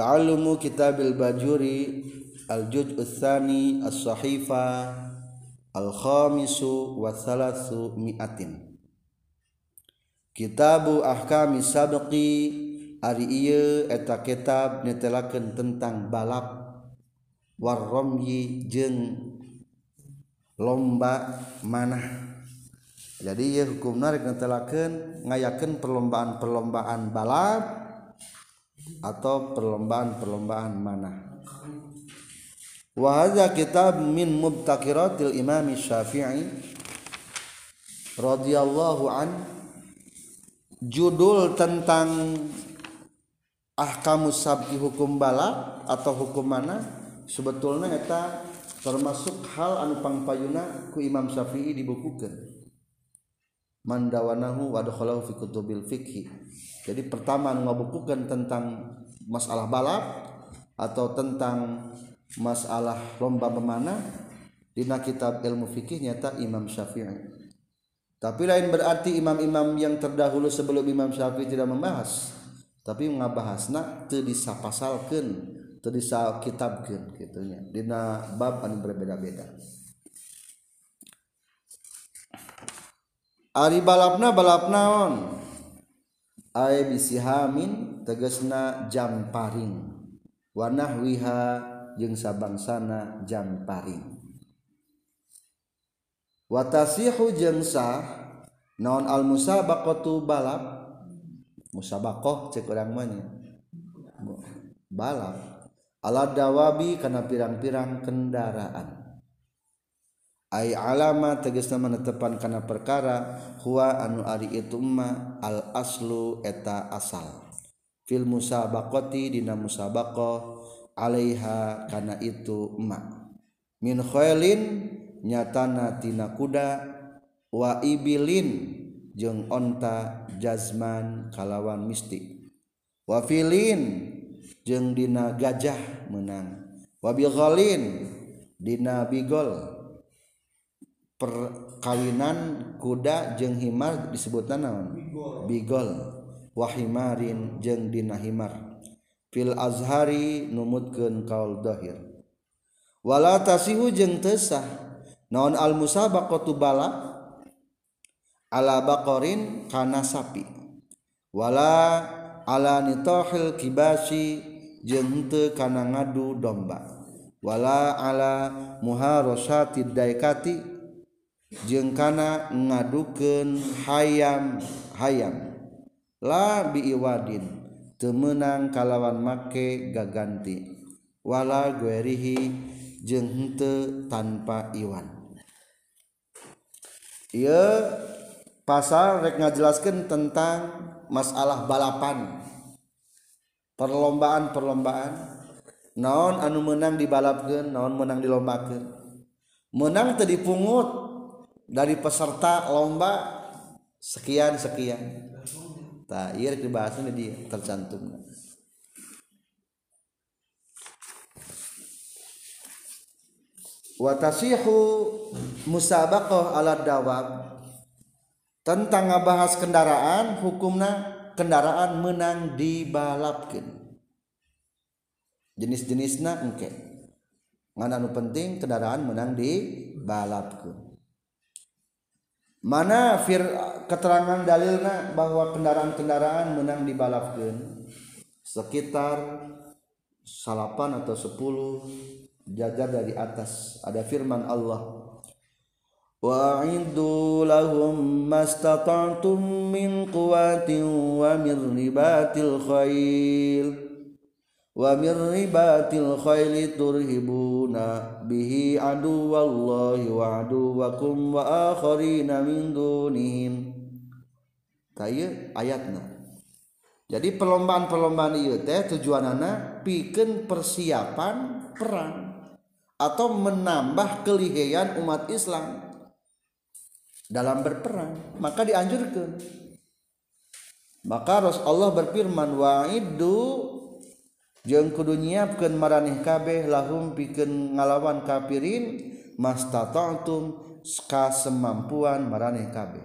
ta'allumu kitabil bajuri al-juz' tsani as-sahifa al-khamisu wa salasu mi'atin. Kitabu ahkami sabqi ari ieu eta kitab netelakeun tentang balap warromyi jeung lomba manah. Jadi ieu hukumna rek netelakeun ngayakeun perlombaan-perlombaan balap atau perlombaan-perlombaan mana? Wahaza kitab min mubtakiratil imam syafi'i radhiyallahu an judul tentang ahkamus sabki hukum bala atau hukum mana? Sebetulnya eta termasuk hal anu pangpayuna ku Imam Syafi'i dibukukeun. Mandawanahu wa dakhalahu fi kutubil fikhi jadi pertama anu ngabukukeun tentang masalah balap atau tentang masalah lomba memanah dina kitab ilmu fikih nyata Imam Syafi'i. Tapi lain berarti imam-imam yang terdahulu sebelum Imam Syafi'i tidak membahas tapi ngabahasna teu disapasalkeun teu disakitabkeun kitunya dina bab anu berbeda-beda Ari balapna balap naon? Ae bisihamin tegesna jam paring. Wanah wiha jeung sabangsana jam paring. Watasihu jeung sah naon al musabaqatu balap? Musabaqah cek urang mah balap. Ala dawabi kana pirang-pirang kendaraan. ay alama teges nama netepan karena perkara huwa anu Ari itu ma al aslu eta asal. Fil musabakoti dina musabako alaiha karena itu ma. Min khoilin nyatana tina kuda wa ibilin jeng onta jazman kalawan mistik wa filin jeng dina gajah menang wa bigolin dina bigol. perkawinan kuda jeung himar disebutna naon? Bigol wahimarin jeung dina himar. Fil azhari numutkeun kaul dhahir wala tasihu jeung tesah naon al musabaqatu bala? Ala baqarin kana sapi. Wala ala nitahil kibasi jeung teu kana ngadu domba. Wala ala muharosati daikati jengkana ngaduken hayam hayam. La biwadin temenang kalawan make gaganti. Wala guerihi jeng hente tanpa iwan. Ia pasal rek ngajelaskan tentang masalah balapan. Perlombaan-perlombaan. Naon anu menang dibalapkan naon menang dilombakan menang tadi pungut dari peserta lomba sekian sekian. Tak iya dibahas ini dia tercantum. Watasihu musabaqah ala dawab. Tentang ngabahas kendaraan hukumna kendaraan menang dibalapkeun. Jenis-jenisna engke. Mana nu penting kendaraan menang dibalapkeun mana fir keterangan dalilna bahwa kendaraan-kendaraan menang dibalapkeun sekitar salapan atau sepuluh jajar dari atas. Ada firman Allah. Wa'iddu lahum mastata'tum min quwwatin wa min ribatil khail wa min ribatil khaili turhibuna bihi aduwallahi wa aduwakum wa akharina min dunihim. Taya ayatna jadi perlombaan-perlombaan ieu teh tujuanana pikeun persiapan perang atau menambah kelihayan umat Islam dalam berperang. Maka dianjurkan maka Rasulullah berfirman wa'iddu jeung kudu nyiapkeun maraneh kabeh lahum pikeun ngalawan kafirin mastata'tum ska semampuan maraneh kabeh.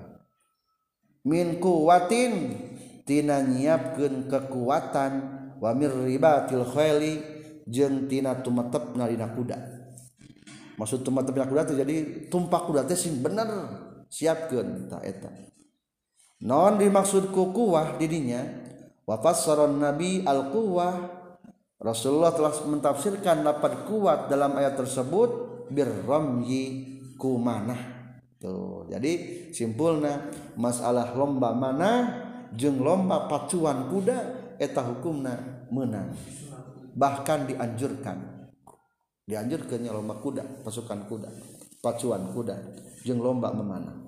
Min kuwatin tina nyiapkeun kekuatan wamir ribatil khayli jeung tina tumetep nalina kuda. Maksud tumetep kuda teh jadi tumpak kuda teh sing bener siapkeun ta eta. Non dimaksud ku kuwah didinya wa fassaron nabi al quwwah Rasulullah telah mentafsirkan dapat kuat dalam ayat tersebut birramyi kumanah. Tuh jadi simpulnya masalah lomba mana jeng lomba pacuan kuda eta hukumna menang. Bahkan dianjurkan. Dianjurkannya lomba kuda pasukan kuda pacuan kuda jeng lomba memanah.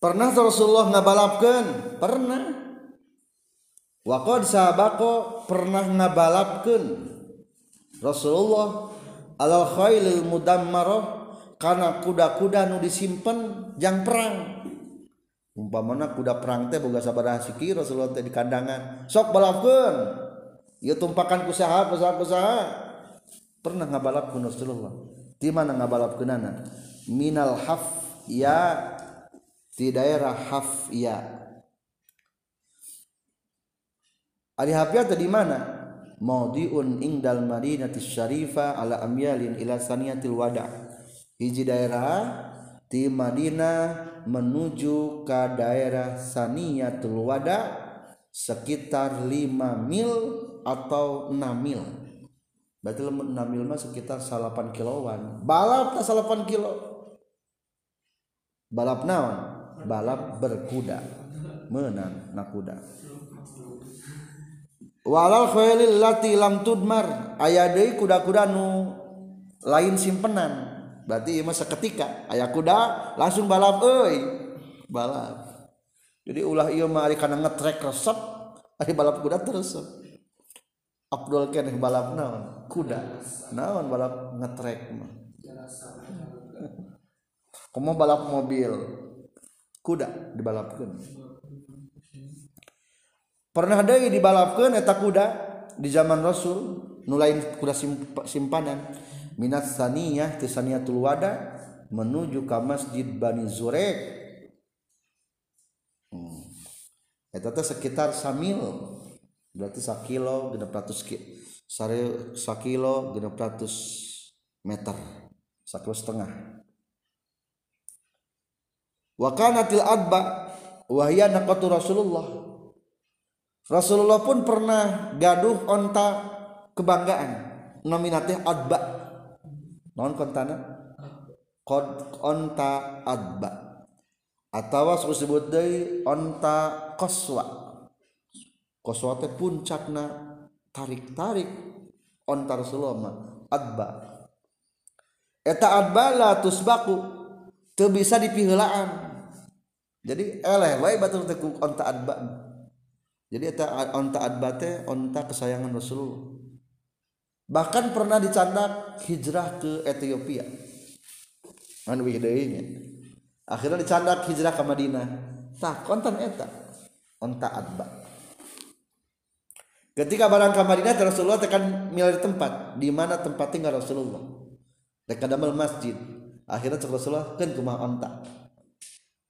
Pernah Rasulullah ngabalapkan pernah Waqad sabako pernah ngabalapkeun Rasulullah alal khailil mudammarah karena kuda-kuda nu disimpen jang perang. Umpamana kuda perang teh boga sabaraha sikir Rasulullah teh di kandangan. Sok balapkeun. Ieu tumpakan ku saha kusaha pernah ngabalapkeun Rasulullah. Di mana ngabalapkeunana? Minal haf ya di daerah haf ya Ari hafiat di mana? Maudiun ingdal Madinati Syarifah ala amyalin ila saniyatil wada. Hiji daerah di Madinah menuju ke daerah Saniyatul Wada sekitar 5 mil atau 6 mil. Berarti 6 mil mah sekitar 8 kiloan. Balap tak 8 kilo. Balap naon? Balap berkuda. Menang nakuda. walal khoilil lati lam tudmar. Aya deui kuda-kuda nu lain simpenan. Berarti ieu mah saketika aya kuda langsung balap euy. Balap. Jadi ulah ieu mah ari kana ngetrek resep ari balap kuda terus Abdul keneh balap naon? Kuda. Naon balap ngetrek mah? Komo balap mobil? Kuda dibalapkeun. Pernah ada dibalapkan eta kuda di zaman Rasul nulain kuda simpanan. Minat saniyah tisaniyatul wada menuju ke masjid Bani Zurek. Hmm. eta teh sekitar samil berarti sakilo genep ratus sare sakilo genep ratus meter sakilo setengah. Wakanatil adba wahya naqatu Rasulullah Rasulullah pun pernah gaduh onta kebanggaan nominatnya adba. Non kontana? Kod onta adba. Atau disebut dari onta koswa. Koswa teh puncakna tarik tarik onta Rasulullah mah adba. Eta adba la tusbaku teu bisa dipiheulaan jadi eleh wae batur teh onta adba jadi eta onta adbate onta kesayangan Rasulullah. Bahkan pernah dicandak hijrah ke Ethiopia. Kan wideunya akhirnya dicandak hijrah ke Madinah. Tah kontan eta. Onta adba. Ketika barang ke Madinah Rasulullah tekan milih tempat. Di mana tempat tinggal Rasulullah? Mereka damel masjid. Akhirnya Rasulullah kan kumah onta?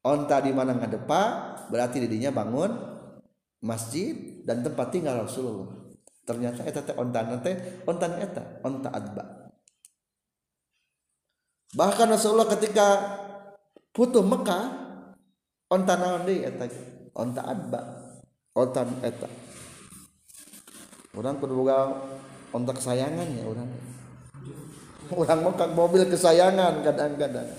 Onta di mana ngadepa? Berarti didinya bangun masjid dan tempat tinggal Rasulullah. Ternyata eta teh ontan teh ontan eta onta adba. Bahkan Rasulullah ketika putuh Mekah onta naon deui eta onta adba ontan eta. Orang kudu boga onta kesayangan ya orang. Orang Mekah mobil kesayangan kadang-kadang.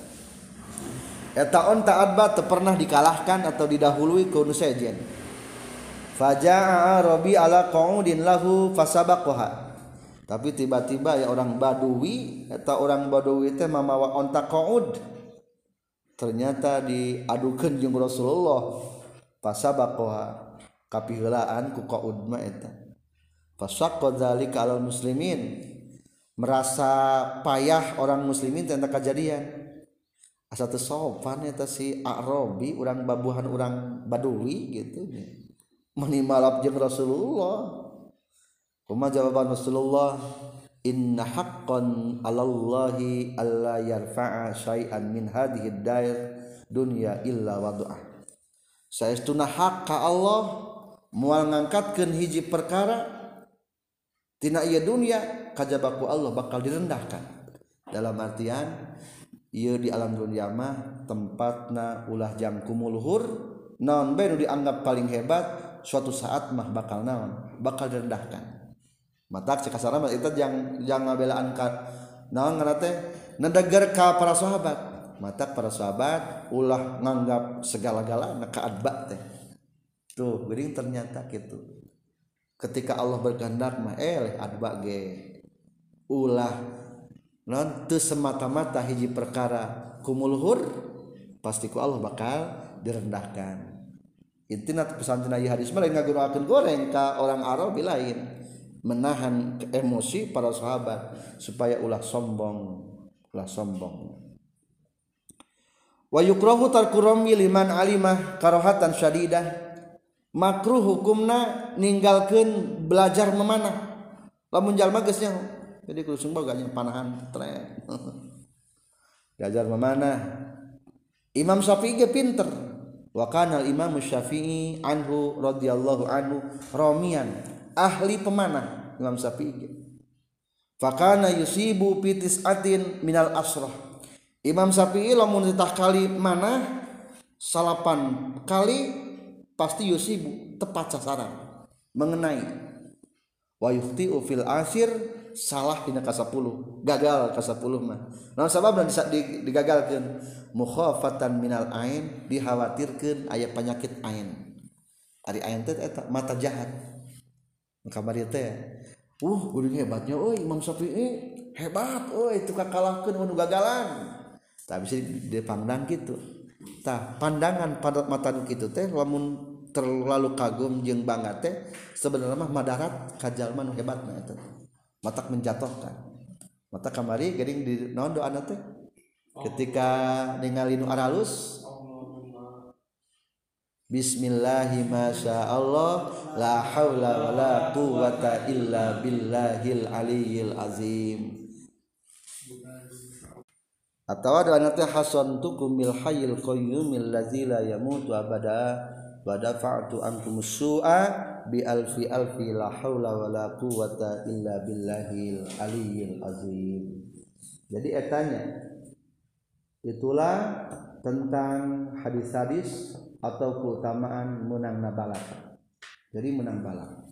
Eta onta adba pernah dikalahkan atau didahului ke Nusajen Faja'a Arabi ala qaudin lahu fasabaqaha. Tapi tiba-tiba ya orang Badui eta orang Badui teh mamawa onta qaud. Ternyata diadukeun jeung Rasulullah fasabaqaha kapiheulaan ku qaud mah eta. Fasaqqa dzalika alal muslimin. Merasa payah orang muslimin tentang kejadian. Asa teu sopan eta si Arabi urang babuhan urang Badui gitu menimalap jeung Rasulullah. Kuma jawaban Rasulullah inna haqqan 'alallahi alla yarfa'a syai'an min hadhihi dair dunya illa wada'ah saestuna hak ka Allah mual ngangkatkan hiji perkaratina ia dunia kajbaku Allah bakal direndahkan. Dalam artian ia di alam duniamah tempatna ulah jam kumulhur non baru dianggap paling hebat suatu saat mah bakal naon? Bakal direndahkan. Mata cekasar itu yang jangan bela angkat naon ngerate nedegar ka para sahabat. Mata para sahabat ulah nganggap segala-gala nak keadba teh. Tuh gering ternyata gitu ketika Allah berkehendak mah eh adba ge. Ulah non semata-mata hiji perkara kumulhur pasti ku Allah bakal direndahkan intina pesan tina hadis mah ngagurakeun goreng ka orang Arab lain. Menahan emosi para sahabat supaya ulah sombong ulah sombong. Wa yukrahu tarku liman alimah karohatan syadidah. Makruh hukumna ninggalkan belajar memanah. Lamun jalma geusnya jadi kudu sungguh gak panahan tren belajar memanah. Imam Syafi'i pinter wa kana Imam Syafi'i anhu radhiyallahu anhu romian ahli pemanah Imam Syafi'i. Fakana yusibu pitis atin minal asrah. Imam Syafi'i lamun ditah kali mana salapan kali pasti yusibu tepat sasaran mengenai. Wa yukhti'u fil asir salah dina ka 10 gagal ka 10 mah. Naon sabab dan digagalkeun? Mukhafatan minal ain dikhawatirkeun aya penyakit ain. Ari ain teh eta mata jahat. Kamari teh uh kudu hebatnya euy Imam Syafi'i eh, hebat euy itu kakalahkeun nu gagalan. Tak bisa dipandang gitu tah pandangan pada mata kitu teh lamun terlalu kagum jeung bangga teh sebenarnya mah madarat kajalman hebatna eta. Matak menjatuhkan. Mata kamari gering di naon doa teh ketika ningali nu aralus. Bismillahi masya Allah La hawla wa la quwata illa billahil aliyil azim. Atau ada nanti hasan tukum bil hayyil qayyumil ladzi la yamutu abada wa dafa'tu ankum su'a bi alfi alfi la haula wa la quwata illa billahil aliyyil azim. Jadi etanya itulah tentang hadis-hadis atau keutamaan menang balap jadi menang balap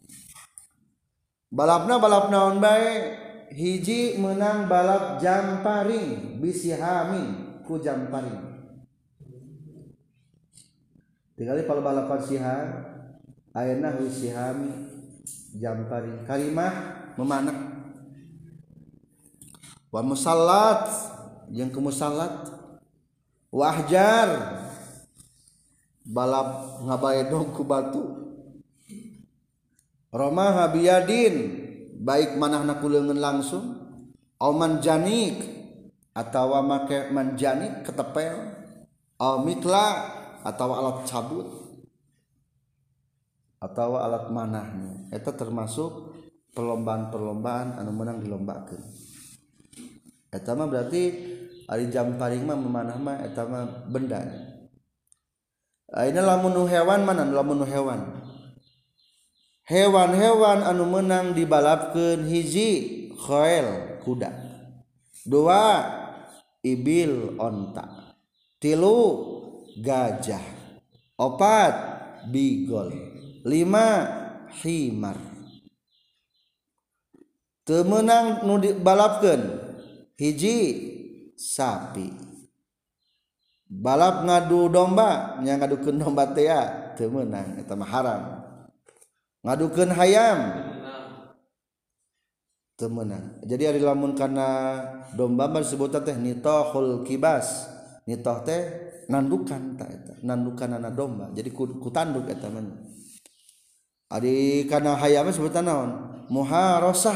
balapna balap naon bae hiji menang balap jamparing bisi hamin ku jamparing tinggal kalau balapan sihar Ayana Husihami Jampari kalimah memanak. Wa musallat yang ke musallat wahjar balap ngabaedog ku batu. Roma habiyadin baik manahna kuleungeun langsung. Oman manjanik atawa make manjanik ketepel. Au mitla atawa alat cabut. atau alat manahnya. Eta termasuk perlombaan-perlombaan anu menang dilombakan eta mah berarti ari jam paling mah memanah mah eta mah benda ini lamun hewan mana? Lamun hewan. Hewan-hewan anu menang dibalapkan hiji khoel kuda. Dua ibil onta. Tilu gajah. Opat bigol. 5 himar. Temenang nu dibalapkan hiji sapi. Balap ngadu domba nya ngadukeun domba teh teu meunang eta mah haram. Ngadukeun hayam. Teu meunang jadi ari lamun kana domba disebut teh nitahul kibas. Nitoh teh nandukan ta eta nandukanana domba. Jadi ku, ku tanduk eta mah. Ari kana hayam sebutan naon? Muharosah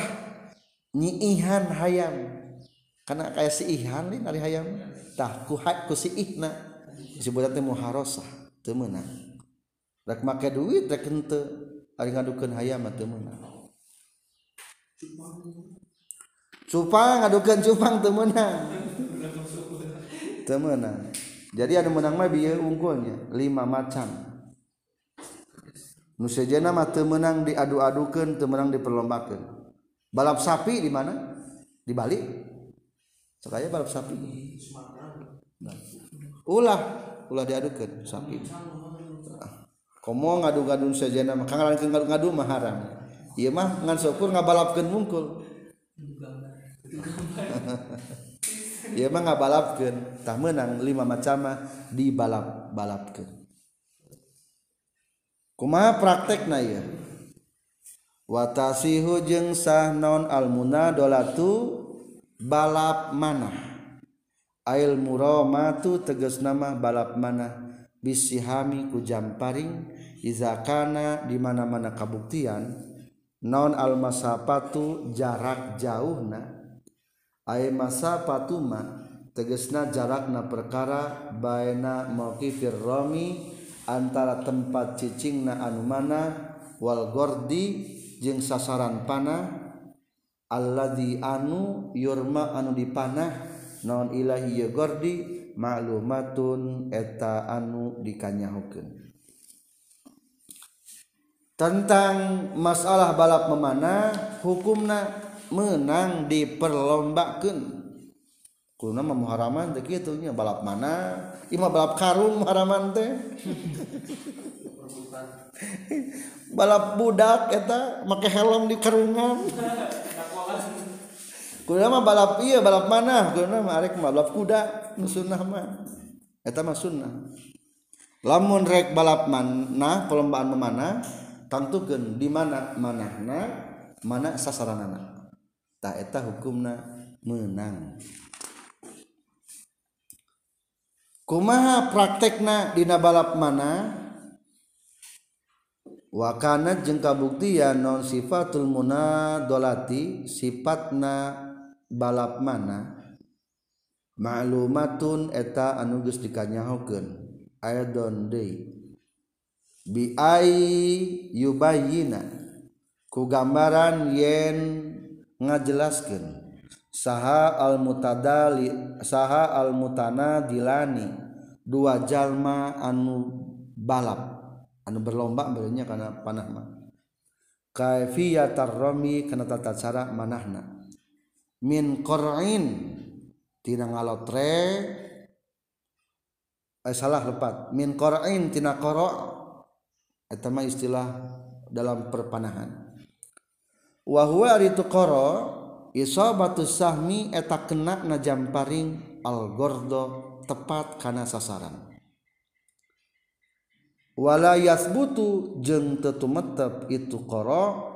nyiihan hayam. Karena kayak si ihan nih ari hayam. Tah ku ku si ihna sebutan teh muharosah teu meunang. Rek make duit rek henteu ari ngadukeun hayam teu meunang. Cupang ngadukeun cupang teu meunang. Teu meunang. Jadi ada menang mah bieu unggulnya lima macam. nusejena temenang diadu-adukan temenang diperlombakan balap sapi di mana? Di Bali. Sekaya balap sapi? Nah. ulah ulah diadukan sapi. Komo ngadu-gadun sejena maka ngalakin ngadu-ngadu mah haram. Iya mah ngan syukur ngabalapkeun mungkul. Iya mah ngabalapkan tak menang lima macam dibalap balapkan kumaha praktek na ya watasihu jeung sah non almunadolatu balap mana ail muromatu tegas nama balap mana bisihami ku jamparing izakana di mana mana kabuktian non almasapatu jarak jauhna. Ay masapatuma tegesna jarakna perkara baina mauqifir rami antara tempat cicing na anu mana? Wal gordi jeung sasaran panah. Alladzi anu yurma anu dipanah. Naon ilahi ya gordi? Maklumatun eta anu dikanyahukeun. Tentang masalah balap memanah hukumna menang diperlombakeun. kulna mah muharaman teh kitu nya balap mana? Imah balap karung muharaman teh. Balap budak eta make helm di karungan. Kulna mah balap iya balap mana? Kulna mah arek mah balap kuda nu sunnah mah. Eta mah sunnah. Lamun rek balap mana perlombaan mana tentukeun di mana manahna mana sasaranana. Tak eta hukumna menang kumaha praktekna dina balap mana? Wakana jeung kabuktian non sifatul munadolati sifatna balap mana? Ma'lumatun eta anu geus dikanyahokeun. Aidon deui bi ai yubayyina ku gambaran yen ngajelaskeun. saha al mutadali saha al mutana dilani dua jalma anu balap. Anu berlomba berenya karena panah mah. Kaifiyat tarrami kana tata cara manahna. Min qar'in tina ngalotre eh, salah lepat. Min qar'in tina qara' eta mah istilah dalam perpanahan. Wa huwa aritu qara' isobatu sahmi eta kena na jamparing algordo tepat kana sasaran. Wala yasbutu jeung tetumetep itu qara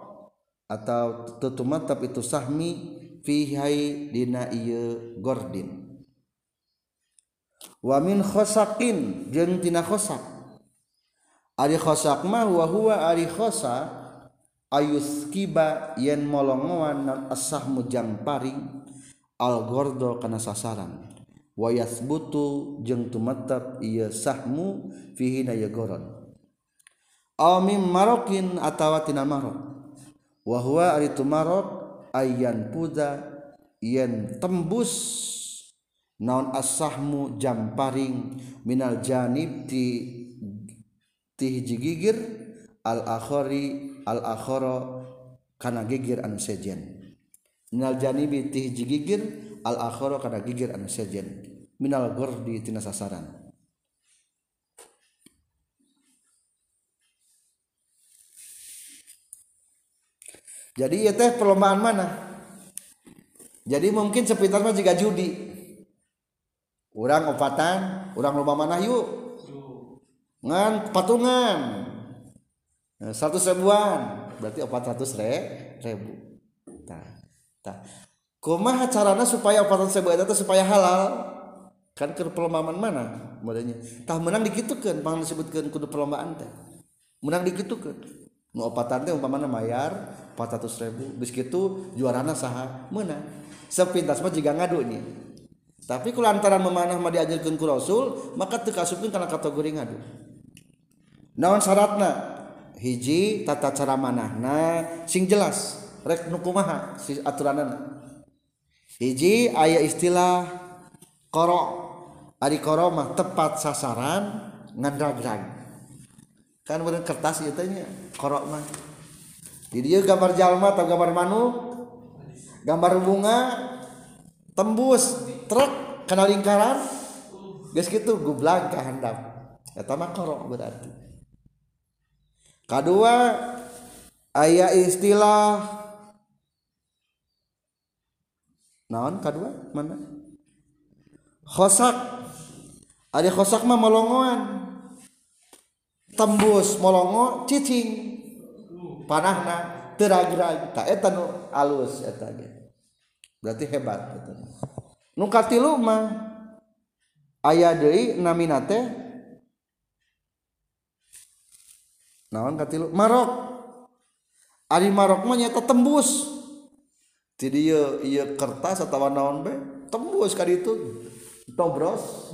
atau tetumetep itu sahmi fihai dina ieu gordin. Wa min khosakin jeung tina ari khosak mah wa huwa ari khosaq ayus kiba yen molongoan non asahmu paring algordo kana sasaran. Wayas butu jeng tumetep iya sahmu fihi na goron. Awmim marokin atawa tina marok. Wahwa ari tu marok ayan puda yen tembus naon asahmu paring minal janib ti ti hiji gigir al akhari al-akhara kana gigir anu sejen. Minal janibi ti hiji gigir al-akhara kana gigir anu sejen. Minal gurdi tina sasaran. Jadi ya teh perlombaan mana? Jadi mungkin sepitar mah jika judi. Orang opatan orang lomba mana yuk? Ngan patungan Eh, 100 ribuan. Berarti 400 re, ribu. Nah, nah. kumaha carana supaya 400 ribu itu supaya halal? Kan ke perlombaan mana modelnya? Tah menang dikitukan pangan disebutkan kudu perlombaan teh. Menang dikitukan nu opatan teh umpamana mayar 400 ribu. Bis gitu juarana saha menang sepintas mah jika ngadu nih tapi kulantaran memanah mah diajarkan ku rasul maka teu karena kategori ngadu. Naon syaratna? hiji tata cara manahna sing jelas rek nukumaha si aturanana. Hiji ayat istilah koro. Ari koro mah tepat sasaran ngandragrag. Kan bener kertas itu nya koro mah. Di dia gambar jalma atau gambar manuk gambar bunga tembus truk kena lingkaran geus kitu gublang ka handap. Eta mah koro berarti. kedua ayat istilah. Naon kedua mana? Khosak. Ada khosak mah molongoan. Tembus molongo cicing. Panahna teragrag. Tak eta nu alus eta ge. Berarti hebat eta nu katilu mah aya deui namina teh naon katilu Marok. Ari Marok mah nyata tembus. Ti dieu ieu kertas atawa naon be? Tembus ka ditu. Tobros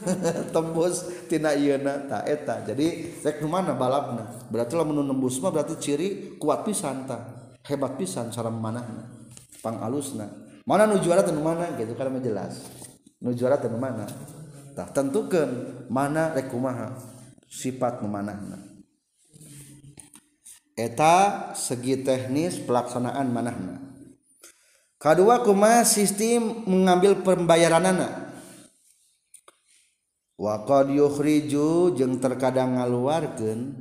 tembus tina ieuna ta eta. Jadi rek mana balapna. Berarti lamun nembus mah berarti ciri kuat pisan ta. Hebat pisan cara memanahna pang alusna. Mana nu juara teu mana? Gitu karena jelas. Nu juara teu mana? Tah tentukeun mana rek kumaha? Sifat memanahna eta segi teknis pelaksanaan manahna. Kedua kuma sistem mengambil pembayaran anak waqad yukhriju jeung terkadang ngaluarkeun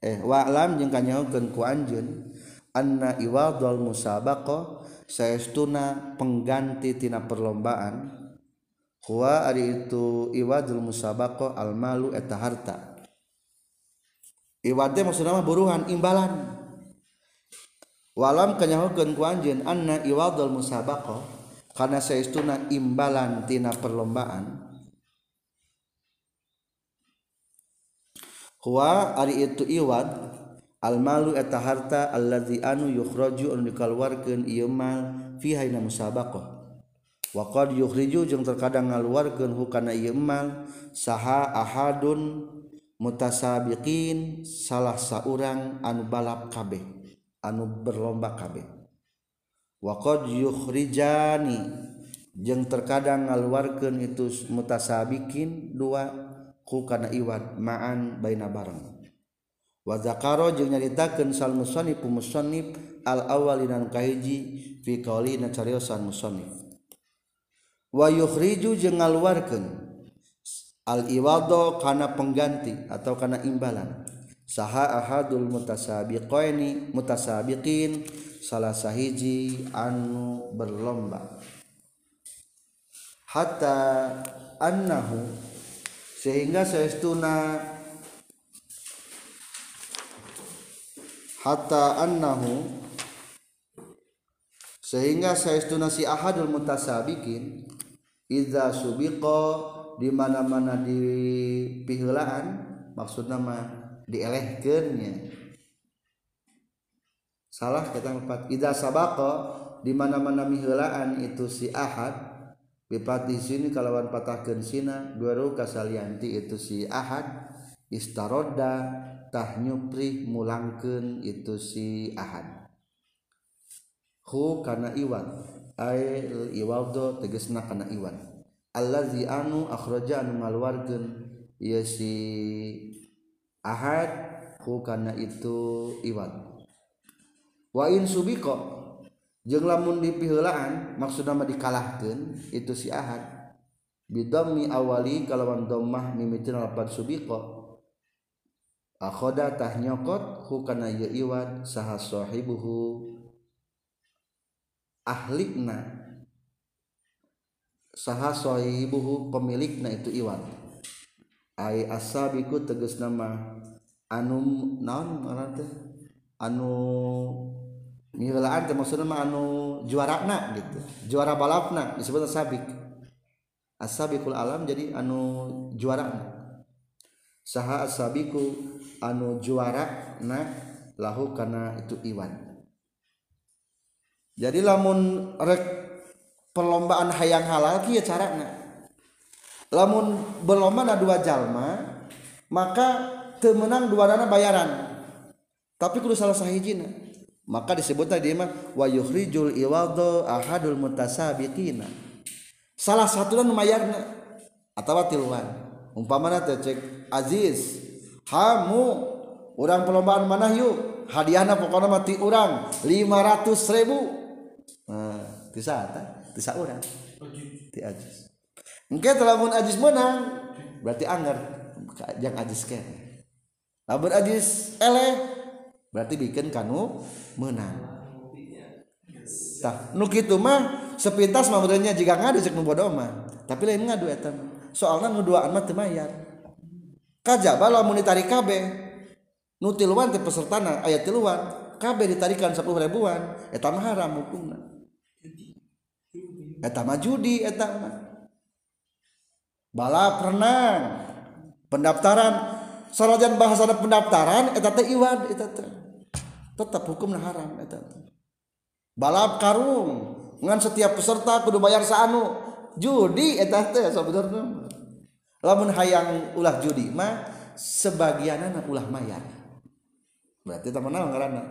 eh wa'lam jeung kanyahokeun ku anjeun anna iwadul musabaqah saestuna pengganti tina perlombaan. Huwa ari itu iwadul musabaqah al malu eta harta iwat maksud nama buruhan imbalan. Walam kenyahukeun ku anjeun anna iwadul musabaqah. Karena saestuna imbalan tina perlombaan. Huwa ari itu iwad al malu eta harta allazi anu yukhraju anu dikaluarkeun ieu mal fi hayna musabaqah. Wa qad yukhriju jeung terkadang ngaluarkeun hukana ieu mal saha ahadun mutasabiqin salah saurang anu balap kabeh anu berlomba kabeh. Wa qad yukhrijani jeung terkadang ngaluarkeun itu mutasabiqin dua ku kana iwat ma'an baina bareng. Wa zakaro jeung nyaritakeun sal musannif musannif al awwalina kahiji fi qaulina cariosan musannif. Wa yukhriju jeung ngaluarkeun al iwado kana pengganti atau kana imbalan. Saha ahadul mutasabiqaini mutasabiqin salah sahiji anu berlomba. Hatta annahu sehingga saestuna hatta annahu sehingga saestuna si ahadul mutasabiqin idza subiqa di mana-mana di pihelaan maksud nama dielehkannya salah kita empat ida sabako di mana-mana mihelaan itu si ahad bipati sini kalawan patahkan sina dua ru kasalianti itu si ahad istaroda tah nyupri mulangkeun itu si ahad. Hu kana iwan ai iwaldo tegesna kana iwan. allazi anu akhraja anu ngaluarkeun. Ieu si ahad ku kana itu iwan wa in subiqa jeung lamun dipiheulaan maksudna mah dikalahkeun itu si ahad. Bidammi awali kalawan dhammah mimitian lapan subiqa akhoda tah nyokot ku kana ieu iwan saha sahibuhu. Ahlikna saha sohibuhu pemilikna itu iwan. Ai asabiku tegas nama anu naon ngaran teh? Anu milaan teh maksudna mah anu juarana gitu. Juara balapna disebut asabik asabikul alam jadi anu juara saha asabiku anu juara na lahu karena itu iwan. Jadi lamun rek perlombaan hayang halal kia carana lamun berlomba na dua jalma maka temenang dua dana bayaran. Tapi kudu salah sahijina. Maka disebut tadi mah wa yukhrijul iwado ahadul mutasabiqina salah satu dan mayarna atau tiluan. Umpamana cek Aziz kamu orang perlombaan mana yuk? Hadiahnya pokoknya mati orang 500 ribu nah, bisa bisa orang. Di ajis. Engke telah mun ajis menang berarti anggar. Yang ajis ke. Lamun ajis eleh berarti bikin kanu menang. Tah nu kitu mah sepintas mah jika ngadu cek nu bodoh mah. Tapi lain ngadu eta soalna nu duaan mah teu mayar. Kajaba lamun ditarik kabeh nu tiluan teh pesertana aya tiluan. Kabeh ditarikan 10 ribuan eta mah haram hukumna etama judi etama balap renang. Pendaftaran. Sarajan bahasa pendaftaran eta teh iwad eta teh. Tetap hukumna haram eta balap karung. Ngan setiap peserta kudu bayar saanu judi eta teh sebenarnya lamun hayang ulah judi mah sebagianana ulah mayar. Berarti teman ngaranna.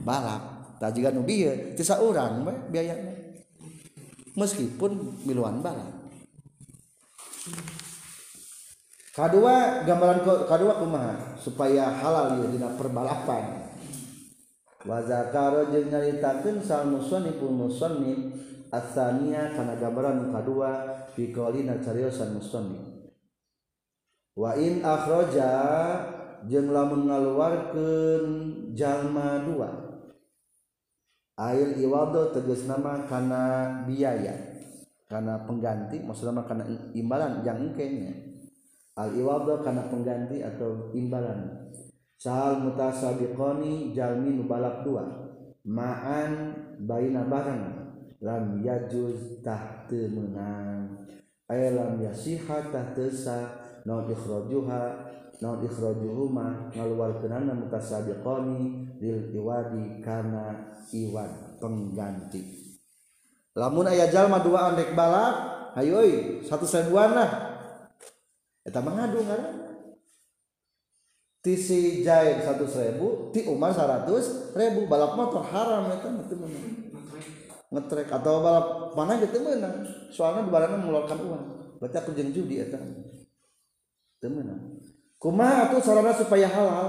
Balap. Tak juga nu bieu teu saurang biayana. Meskipun miluan balap kedua gambaran kedua kumaha? Supaya halal ya dina perbalapan. Wa zakara jeung nyaritakeun sal musanniful musannif asania kana gambaran kadua fi qaulina cariosan musannif. Wa in akhraja jeung lamun ngaluarkeun jalma dua ail iwado tegas nama kana biaya karena pengganti maksudnya karena imbalan yang engkenya al iwado karena pengganti atau imbalan. Sahal mutasabiqani jalmi nu balap dua ma'an baina barang. Lam yajuz tah teu meunang ay lam yasiha tah teu sah naon ikhrajuha naon ikhrajuhuma ngaluarkeunana mutasabiqani lil iwadi kana iwan pengganti. Lamun aya jalma dua andek balap hayo euy satu seribuan lah. Eta mengadu ngaran. Ti si Zaid satu seribu ti Umar seratus ribu. Balap motor haram eta itu menang. Ngetrek atau balap mana gitu menang. Soalnya barangnya mengeluarkan uang. Berarti aku jeng judi eta. Menang. Kumaha tuh sarana supaya halal?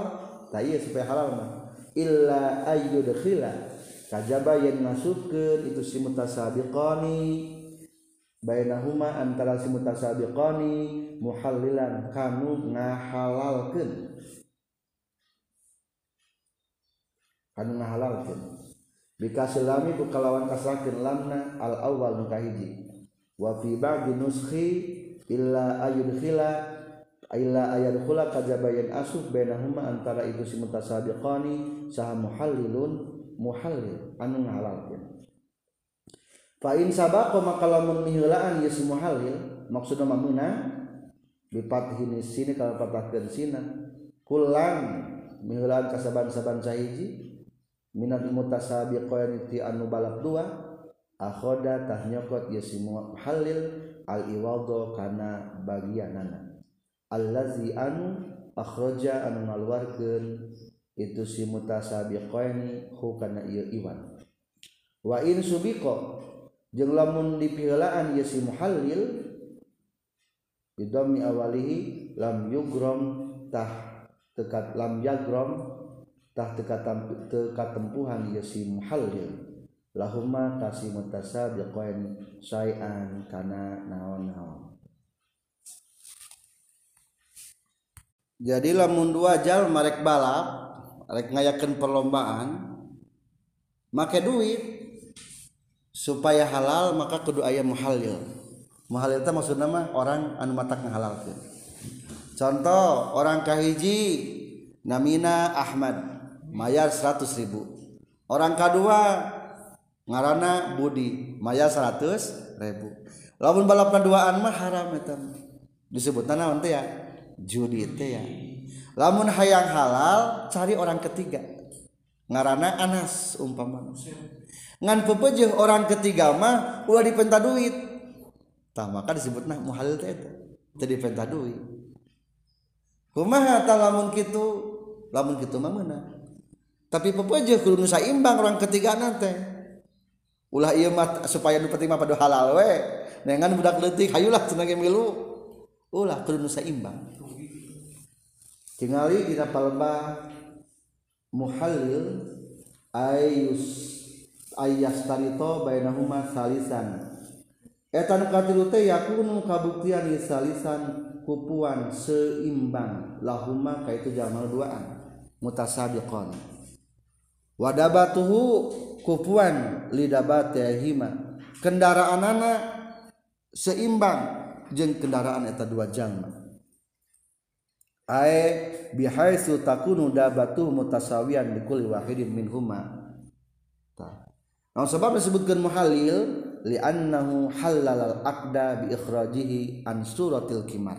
Tak iya supaya halal mah. illa ayyudkhila kajaba yen masukkeun itu si mutasabiqani. Bainahuma antara si mutasabiqani muhallilan kanu ngahalalkeun kanu ngahalalkeun bikasilami ku kalawan kasrakeun lamna al awal nu kahiji wa fi ba'di nuskhi illa ayyudkhila ayudkhila illa ayadkhula kajabayan asuf bainahuma antara itu si mutasabiqani saha muhallilun muhallil. Anu ngahalalkeun fa in sabaqa maka lamun miheulaan ye si muhallil maksudna mamuna bipathin sini kalau patahkeun sina. Kulang miheulaan kasaban-saban sahiji minat mutasabiqain ti anu balap dua akhoda tah nyokot ya si halil al iwado kana bagianana allazi anu akhraja anu ngaluarkeun itu si mutasabiqain hu kana ieu iwan. Wa in subiqa jeung lamun dipiheulaan ya si muhallil bidami awalihi lam yugrom tah tekat lam yagrom tah teka teka tempuhan ya si muhallil. Lahuma kasih mutasabiqain syai'an kana naon-naon jadi lamun dua jal marek balap marek ngayakan perlombaan make duit. Supaya halal maka kudu aya muhalil. Muhalil itu maksudna mah orang anu matak ngahalalkeun. Contoh orang kahiji namina Ahmad mayar 100 ribu. Orang kedua ngarana Budi mayar 100 ribu. Lamun balap keduaan mah haram itu disebut tanah ya? judi teh ya. Lamun hayang halal cari orang ketiga. Ngarana Anas umpama. Ngan pepejeh orang ketiga mah ulah dipenta duit. Tah maka disebutna muhalil teh eta. Teu dipenta duit. Kumaha tah lamun kitu? Lamun kitu mah meunang tapi pepejeh kudu saimbang orang ketiga nanti ulah ieu mah supaya nu penting mah pada halal we. Nengan budak leutik hayulah cenah milu. ulah kudu nu saimbang tingali dina palembah muhallil ayus ayas tanito bainahuma salisan. Eta nu katilu teh yakunu kabuktian salisan kupuan seimbang. Lahuma kaitu jamal duaan mutasabiqan wadabatuhu kupuan lidabatihima kendaraan anak seimbang. jeng kendaraan eta dua jalma ae bihaisu takunu dabatu mutasawian dikuli wahidin min huma nah sebab disebutkan muhalil? Li annahu halal al aqda bi ikhrajihi an suratil kimar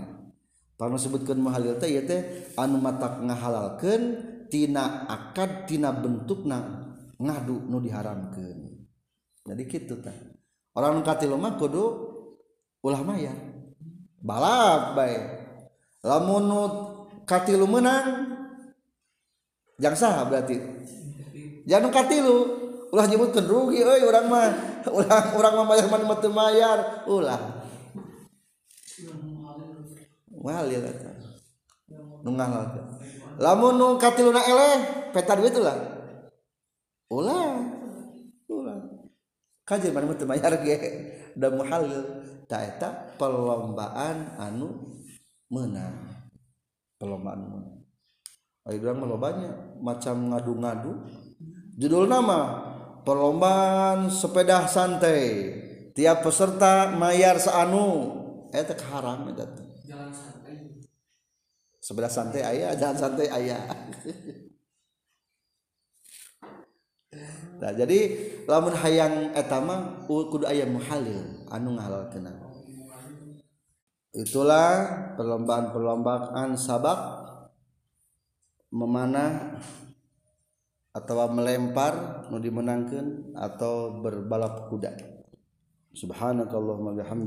Pano sebutkan muhalil teh ieu teh anu matak ngahalalkeun tina akad tina bentukna ngadu nu diharamkeun. Jadi kitu tah orang nu mah kudu ulah mayar. balap bae. lamun katilu menang jang sah berarti. Jangan katilu ulah nyebutkan rugi euy urang mah ulah urang mah bayar mana teu mayar ulah. Walil eta. Nu ngalalkeun lamun nu katiluna eleh peta duit ulah. Ulah ulah. Kajian mana teu mayar ge da muhalil. taeta perlombaan anu menang perlombaan menang Ayo bilang melobanya macam ngadu-ngadu. Judul nama perlombaan sepeda santai. Tiap peserta mayar seanu. Eta haram eta jalan santai. Sepeda santai ayah jalan santai ayah Nah, jadi lamun hayang etama kudu ayam muhalil anu ngahalal kena. Itulah perlombaan-perlombaan sabak memanah atau melempar nu dimenangkan atau berbalap kuda. Subhanakallahumma bihamdika